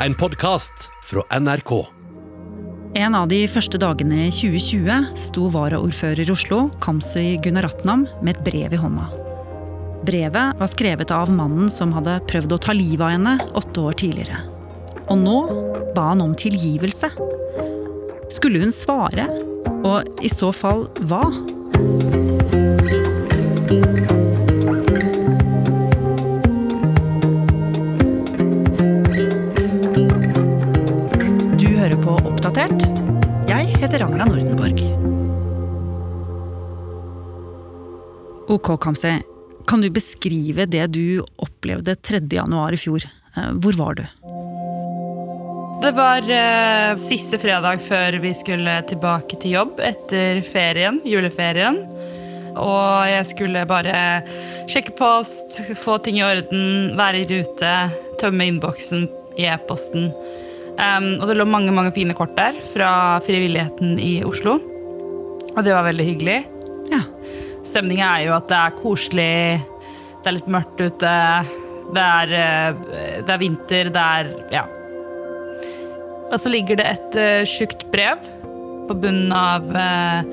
En podkast fra NRK. En av de første dagene i 2020 sto varaordfører i Oslo, Kamzy Gunaratnam, med et brev i hånda. Brevet var skrevet av mannen som hadde prøvd å ta livet av henne åtte år tidligere. Og nå ba han om tilgivelse. Skulle hun svare? Og i så fall hva? Jeg Nordenborg. Ok, Kamzy. Kan du beskrive det du opplevde 3. januar i fjor? Eh, Hvor var du? Det var eh, siste fredag før vi skulle tilbake til jobb etter ferien, juleferien. Og jeg skulle bare sjekke post, få ting i orden, være i rute, tømme innboksen i e-posten. Em, og det lå mange mange fine kort der fra frivilligheten i Oslo. Og det var veldig hyggelig. Ja. Stemninga er jo at det er koselig, det er litt mørkt ute, det er, eh, det er vinter, det er Ja. Og så ligger det et uh, tjukt brev på bunnen av uh,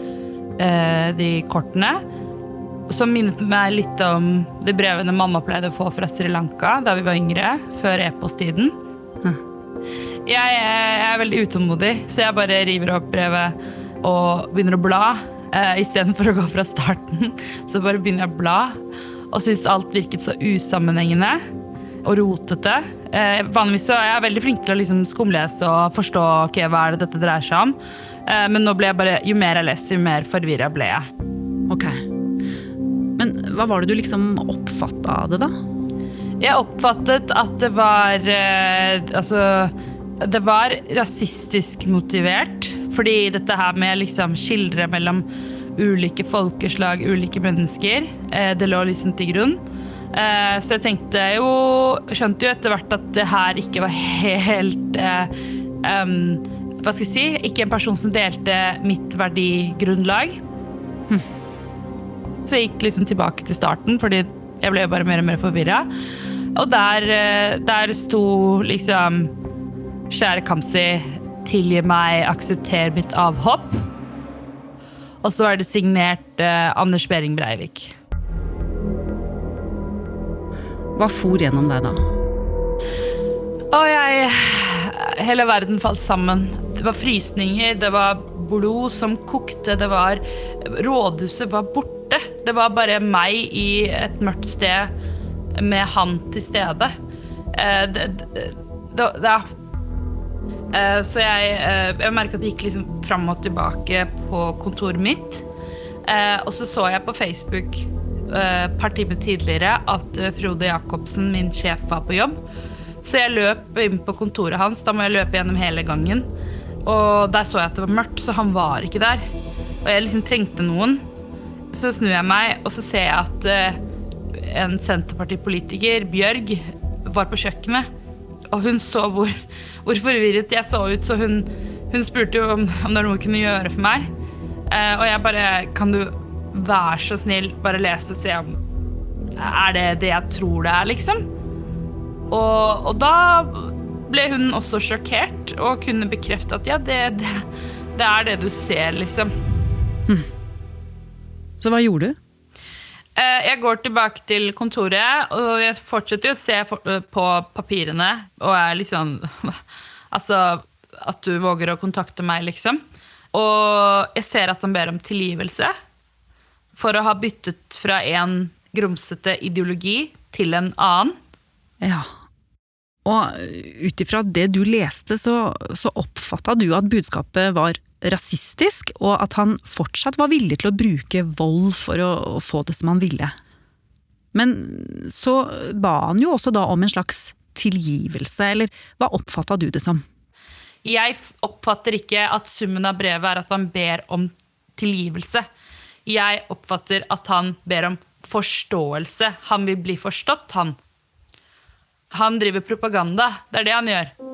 uh, de kortene. Som minnet meg litt om de brevene mamma pleide å få fra Sri Lanka da vi var yngre, før e-posttiden. Jeg er veldig utålmodig, så jeg bare river opp brevet og begynner å bla. Uh, Istedenfor å gå fra starten, så bare begynner jeg å bla. Og syns alt virket så usammenhengende og rotete. Uh, vanligvis så er jeg veldig flink til å liksom skumlese og forstå okay, hva er det dette dreier seg om. Uh, men nå ble jeg bare, jo mer jeg leser, jo mer forvirra ble jeg. Ok. Men hva var det du liksom oppfatta av det, da? Jeg oppfattet at det var eh, Altså, det var rasistisk motivert. Fordi dette her med liksom skildre mellom ulike folkeslag, ulike mennesker, eh, det lå liksom til grunn. Eh, så jeg tenkte jo Skjønte jo etter hvert at det her ikke var helt um, Hva skal jeg si? Ikke en person som delte mitt verdigrunnlag. Så jeg gikk liksom tilbake til starten, fordi jeg ble bare mer og mer forvirra. Og der, der sto liksom Kjære Kamzy, tilgi meg, aksepter mitt avhopp. Og så er det signert eh, Anders Behring Breivik. Hva for gjennom deg da? Og jeg Hele verden falt sammen. Det var frysninger, det var blod som kokte, det var Rådhuset var borte. Det var bare meg i et mørkt sted med han til stede. Eh, det, det, det, ja. Eh, så jeg, eh, jeg merka at det gikk liksom fram og tilbake på kontoret mitt. Eh, og så så jeg på Facebook et par timer tidligere at Frode Jacobsen, min sjef, var på jobb. Så jeg løp inn på kontoret hans. Da må jeg løpe gjennom hele gangen. Og der så jeg at det var mørkt, så han var ikke der. Og jeg liksom trengte noen. Så snur jeg meg, og så ser jeg at en Senterpartipolitiker, Bjørg, var på kjøkkenet. Og hun så hvor, hvor forvirret jeg så ut, så hun, hun spurte jo om, om det var noe hun kunne gjøre for meg. Eh, og jeg bare Kan du være så snill bare lese og se om Er det det jeg tror det er, liksom? Og, og da ble hun også sjokkert og kunne bekrefte at ja, det, det, det er det du ser, liksom. Så hva gjorde du? Eh, Jeg går tilbake til kontoret, og jeg fortsetter å se eh, på papirene. Og er liksom Altså, at du våger å kontakte meg, liksom. Og jeg ser at han ber om tilgivelse for å ha byttet fra en grumsete ideologi til en annen. Ja. Og ut ifra det du leste, så, så oppfatta du at budskapet var rasistisk, og at han fortsatt var villig til å bruke vold for å, få det som han ville. Men så ba han jo også da om en slags tilgivelse, eller hva oppfatta du det som? Jeg oppfatter ikke at summen av brevet er at han ber om tilgivelse. Jeg oppfatter at han ber om forståelse. Han vil bli forstått, han. Han driver propaganda. Det er det han gjør.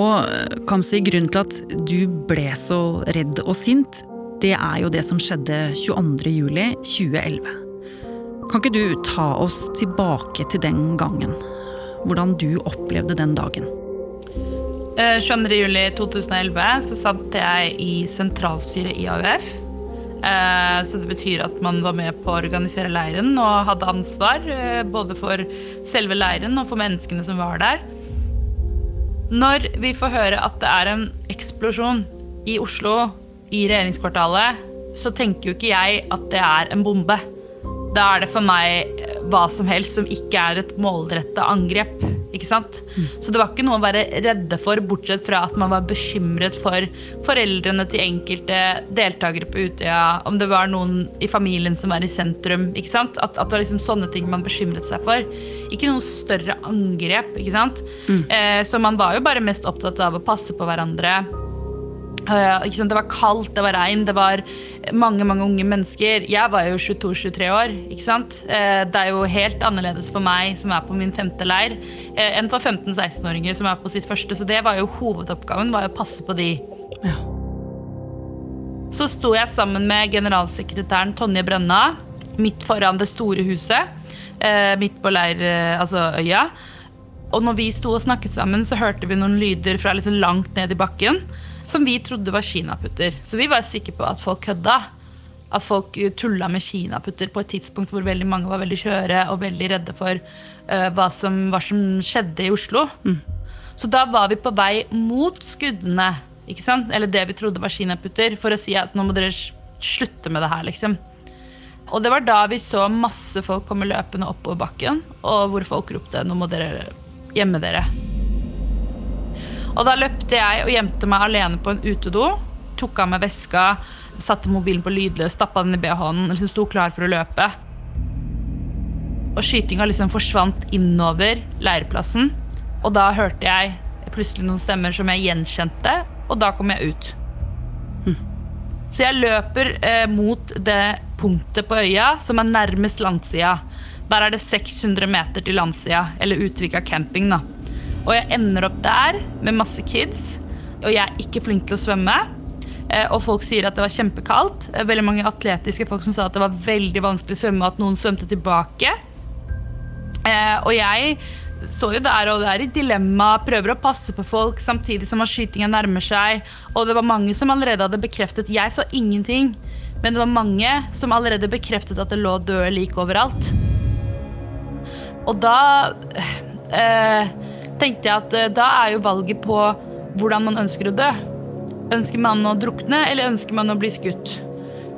Og Kamzy, grunnen til at du ble så redd og sint, det er jo det som skjedde 22. juli 2011. Kan ikke du ta oss tilbake til den gangen? Hvordan du opplevde den dagen? Eh, 22.07.2011 så satt jeg i sentralstyret i AUF. Eh, Så det betyr at man var med på å organisere leiren og hadde ansvar eh, både for selve leiren og for menneskene som var der. Når vi får høre at det er en eksplosjon i Oslo, i regjeringskvartalet, så tenker jo ikke jeg at det er en bombe. Da er det for meg eh, hva som helst som ikke er et målrettet angrep. Ikke sant? Så det var ikke noe å være redde for, bortsett fra at man var bekymret for foreldrene til enkelte deltakere på Utøya, om det var noen i familien som var i sentrum. Ikke sant? At, at det var liksom sånne ting man bekymret seg for. Ikke noe større angrep. Ikke sant? Eh, så man var jo bare mest opptatt av å passe på hverandre. Det var kaldt, det var regn, det var mange mange unge mennesker. Jeg var jo 22-23 år. ikke sant? Eh, det er jo helt annerledes for meg som er på min femte leir, eh, enn for 15-16-åringer som er på sitt første. Så det var jo hovedoppgaven, var jo å passe på de. Ja. Så sto jeg sammen med generalsekretæren Tonje Brenna midt foran det store huset. Eh, midt på leir, altså øya. Og når vi sto og snakket sammen, så hørte vi noen lyder fra liksom langt ned i bakken som vi trodde var kinaputter. Så vi var sikre på at folk kødda. At folk eh, tulla med kinaputter på et tidspunkt hvor veldig mange var veldig skjøre og veldig redde for uh, hva, som, hva som skjedde i Oslo. Så da var vi på vei mot skuddene, ikke sant? eller det vi trodde var kinaputter, for å si at nå må dere slutte med det her, liksom. Og det var da vi så masse folk komme løpende oppover bakken, og hvor folk ropte 'nå må dere gjemme dere'. Og da løpte jeg og gjemte meg alene på en utedo. Tok av meg veska, satte mobilen på lydløs, stappa den i BH-en liksom sto klar for å løpe. Og skytinga liksom forsvant innover leirplassen. Og da hørte jeg plutselig noen stemmer som jeg gjenkjente, og da kom jeg ut. Så jeg løper eh, mot det punktet på øya som er nærmest landsida. Der er det 600 meter til landsida, eller Utvika camping. da. Og jeg ender opp der med masse kids, og jeg er ikke flink til å svømme. Eh, og folk sier at det var kjempekaldt. Eh, veldig mange atletiske folk som sa at det var veldig vanskelig å svømme, at noen svømte tilbake. Eh, og jeg så jo der og der i dilemma, prøver å passe på folk samtidig som at skytinga nærmer seg. Og det var mange som allerede hadde bekreftet Jeg så ingenting, men det var mange som allerede bekreftet at det lå døde lik overalt. Og da eh, tenkte jeg at eh, da er jo valget på hvordan man ønsker å dø. Ønsker man å drukne, eller ønsker man å bli skutt?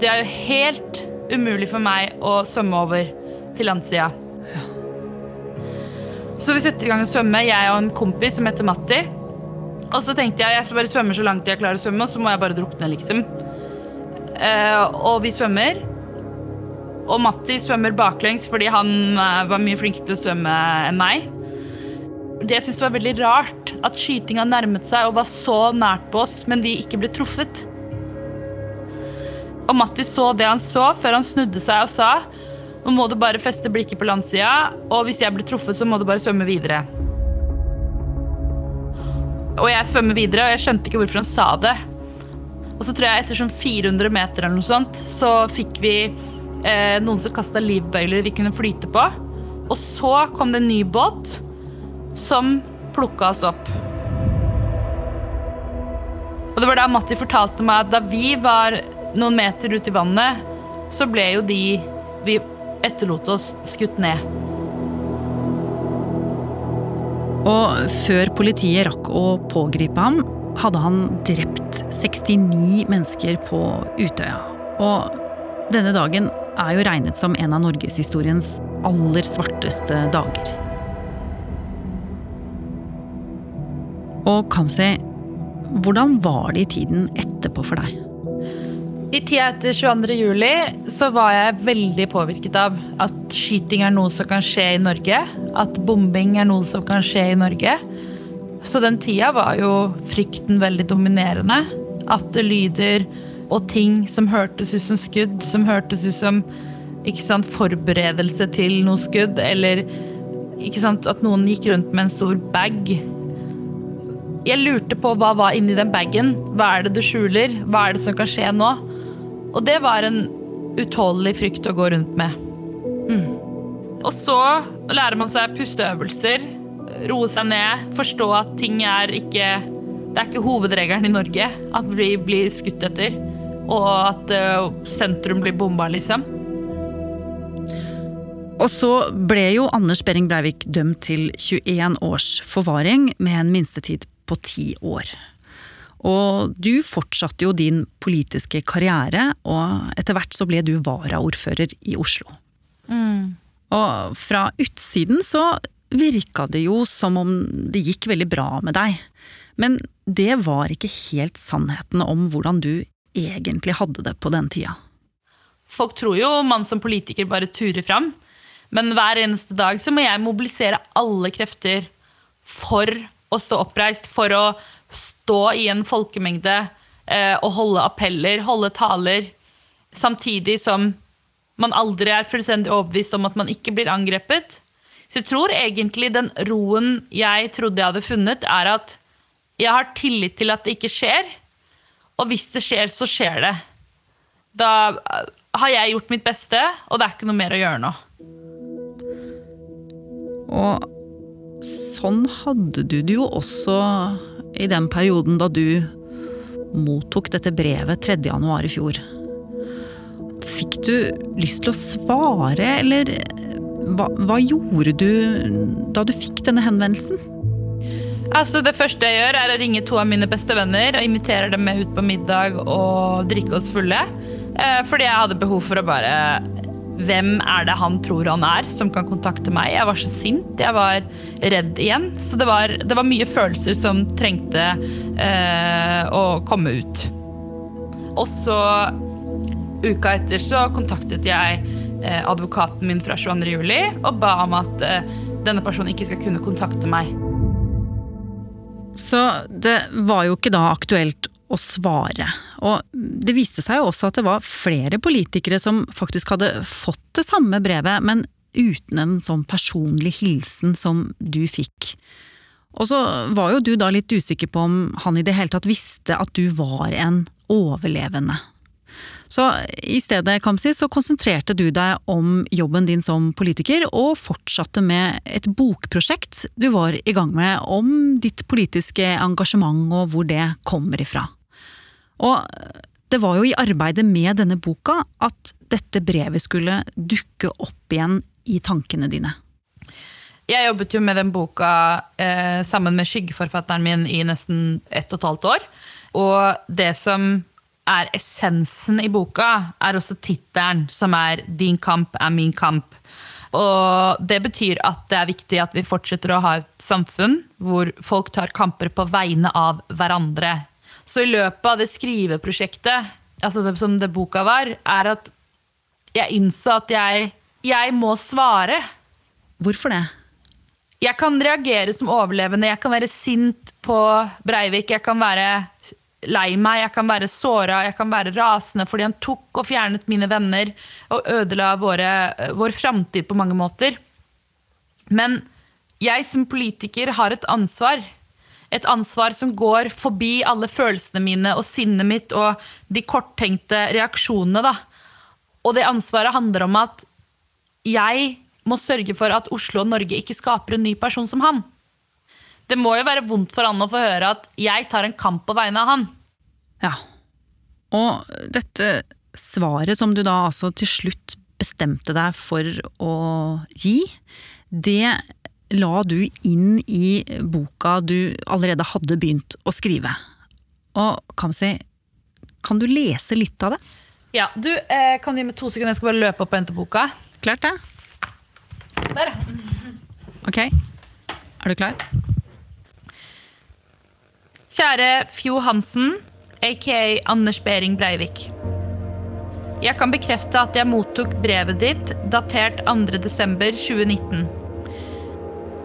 Det er jo helt umulig for meg å svømme over til landsida. Så vi setter i gang å svømme, jeg og en kompis som heter Matti. Og så tenkte jeg jeg skal bare svømme så langt jeg klarer å svømme, og så må jeg bare drukne, liksom. Uh, og vi svømmer. Og Matti svømmer baklengs fordi han eh, var mye flinkere til å svømme enn meg. Det jeg syntes var veldig rart, at skytinga nærmet seg og var så nært på oss, men vi ikke ble truffet. Og Matti så det han så, før han snudde seg og sa nå må du bare feste blikket på landsida, og hvis jeg blir truffet, så må du bare svømme videre. Og jeg svømmer videre, og jeg skjønte ikke hvorfor han sa det. Og så tror jeg etter sånn 400 meter eller noe sånt, så fikk vi eh, noen som kasta livbøyler vi kunne flyte på. Og så kom det en ny båt som plukka oss opp. Og det var da Matti fortalte meg at da vi var noen meter ute i vannet, så ble jo de vi etterlot oss, skutt ned. Og før politiet rakk å pågripe ham, hadde han drept 69 mennesker på Utøya. Og denne dagen er jo regnet som en av norgeshistoriens aller svarteste dager. Og Kamzy, hvordan var det i tiden etterpå for deg? I tida etter 22. juli så var jeg veldig påvirket av at skyting er noe som kan skje i Norge. At bombing er noe som kan skje i Norge. Så den tida var jo frykten veldig dominerende. At det lyder og ting som hørtes ut som skudd, som hørtes ut som sant, forberedelse til noe skudd, eller sant, at noen gikk rundt med en stor bag. Jeg lurte på hva var inni den bagen. Hva er det du skjuler? Hva er det som kan skje nå? Og det var en utholdelig frykt å gå rundt med. Og så lærer man seg pusteøvelser, roe seg ned, forstå at ting er ikke Det er ikke hovedregelen i Norge at vi blir skutt etter, og at uh, sentrum blir bomba, liksom. Og så ble jo Anders Behring Breivik dømt til 21 års forvaring med en minstetid på ti år. Og du fortsatte jo din politiske karriere, og etter hvert så ble du varaordfører i Oslo. Mm. Og fra utsiden så virka det jo som om det gikk veldig bra med deg. Men det var ikke helt sannheten om hvordan du egentlig hadde det på den tida. Folk tror jo man som politiker bare turer fram. Men hver eneste dag så må jeg mobilisere alle krefter for å stå oppreist, for å stå i en folkemengde eh, og holde appeller, holde taler, samtidig som man aldri er fullstendig overbevist om at man ikke blir angrepet. Så jeg tror egentlig den roen jeg trodde jeg hadde funnet, er at jeg har tillit til at det ikke skjer. Og hvis det skjer, så skjer det. Da eh, har jeg gjort mitt beste, og det er ikke noe mer å gjøre nå. Og sånn hadde du det jo også i den perioden da du mottok dette brevet 3. januar i fjor. Fikk du lyst til å svare, eller hva, hva gjorde du da du fikk denne henvendelsen? Altså Det første jeg gjør, er å ringe to av mine beste venner og invitere dem med ut på middag og drikke oss fulle. Eh, fordi jeg hadde behov for å bare hvem er det han tror han er, som kan kontakte meg? Jeg var så sint, jeg var redd igjen. Så det var, det var mye følelser som trengte eh, å komme ut. Og så, uka etter, så kontaktet jeg eh, advokaten min fra 22. juli og ba om at eh, denne personen ikke skal kunne kontakte meg. Så det var jo ikke da aktuelt å svare. Og det viste seg jo også at det var flere politikere som faktisk hadde fått det samme brevet, men uten en sånn personlig hilsen som du fikk. Og så var jo du da litt usikker på om han i det hele tatt visste at du var en overlevende. Så i stedet Kamsi, så konsentrerte du deg om jobben din som politiker, og fortsatte med et bokprosjekt du var i gang med om ditt politiske engasjement og hvor det kommer ifra. Og det var jo i arbeidet med denne boka at dette brevet skulle dukke opp igjen i tankene dine. Jeg jobbet jo med den boka eh, sammen med skyggeforfatteren min i nesten ett og et halvt år. Og det som er essensen i boka, er også tittelen, som er 'Din kamp er min kamp'. Og det betyr at det er viktig at vi fortsetter å ha et samfunn hvor folk tar kamper på vegne av hverandre. Så i løpet av det skriveprosjektet, altså det som det boka var, er at jeg innså at jeg, jeg må svare. Hvorfor det? Jeg kan reagere som overlevende. Jeg kan være sint på Breivik. Jeg kan være lei meg, jeg kan være såra, jeg kan være rasende fordi han tok og fjernet mine venner og ødela våre, vår framtid på mange måter. Men jeg som politiker har et ansvar et ansvar som går forbi alle følelsene mine og sinnet mitt og de korttenkte reaksjonene. Da. Og det ansvaret handler om at jeg må sørge for at Oslo og Norge ikke skaper en ny person som han. Det må jo være vondt for han å få høre at jeg tar en kamp på vegne av han. Ja. Og dette svaret som du da altså til slutt bestemte deg for å gi, det la du inn i boka du allerede hadde begynt å skrive. Og Kamzy, kan du lese litt av det? Ja, du, eh, Kan gi meg to sekunder? Jeg skal bare løpe opp og hente boka. Klart det. Der. Ok. Er du klar? Kjære Fjo Hansen, aka Anders Behring Breivik. Jeg kan bekrefte at jeg mottok brevet ditt datert 2.12.2019.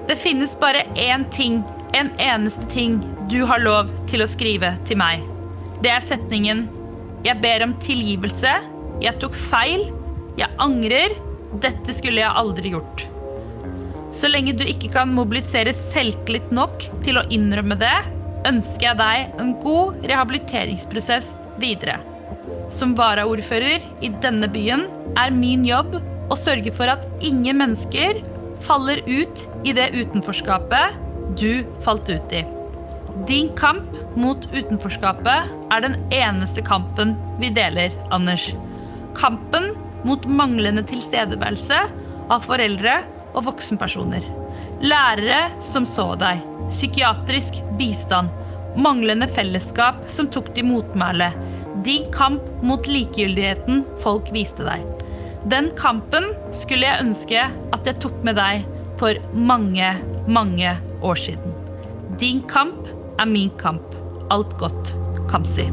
Det finnes bare én ting, en eneste ting, du har lov til å skrive til meg. Det er setningen 'Jeg ber om tilgivelse. Jeg tok feil. Jeg angrer. Dette skulle jeg aldri gjort'. Så lenge du ikke kan mobilisere selvtillit nok til å innrømme det, ønsker jeg deg en god rehabiliteringsprosess videre. Som varaordfører i denne byen er min jobb å sørge for at ingen mennesker faller ut i det utenforskapet du falt ut i. Din kamp mot utenforskapet er den eneste kampen vi deler, Anders. Kampen mot manglende tilstedeværelse av foreldre og voksenpersoner. Lærere som så deg. Psykiatrisk bistand. Manglende fellesskap som tok til motmæle. Din kamp mot likegyldigheten folk viste deg. Den kampen skulle jeg ønske at jeg tok med deg for mange, mange år siden. Din kamp er min kamp. Alt godt, Kamzy.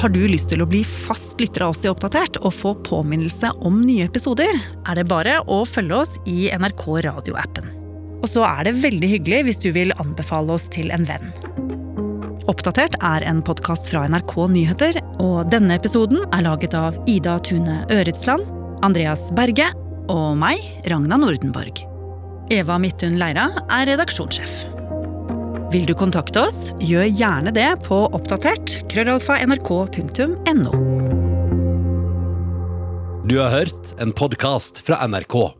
Har du lyst til å bli fast lytter av oss i Oppdatert og få påminnelse om nye episoder, er det bare å følge oss i NRK radioappen. Og så er det veldig hyggelig hvis du vil anbefale oss til en venn. Oppdatert er en podkast fra NRK Nyheter, og denne episoden er laget av Ida Tune Øretsland, Andreas Berge og meg, Ragna Nordenborg. Eva Midthun Leira er redaksjonssjef. Vil du kontakte oss, gjør gjerne det på oppdatert krøllalfa nrk.no. Du har hørt en podkast fra NRK.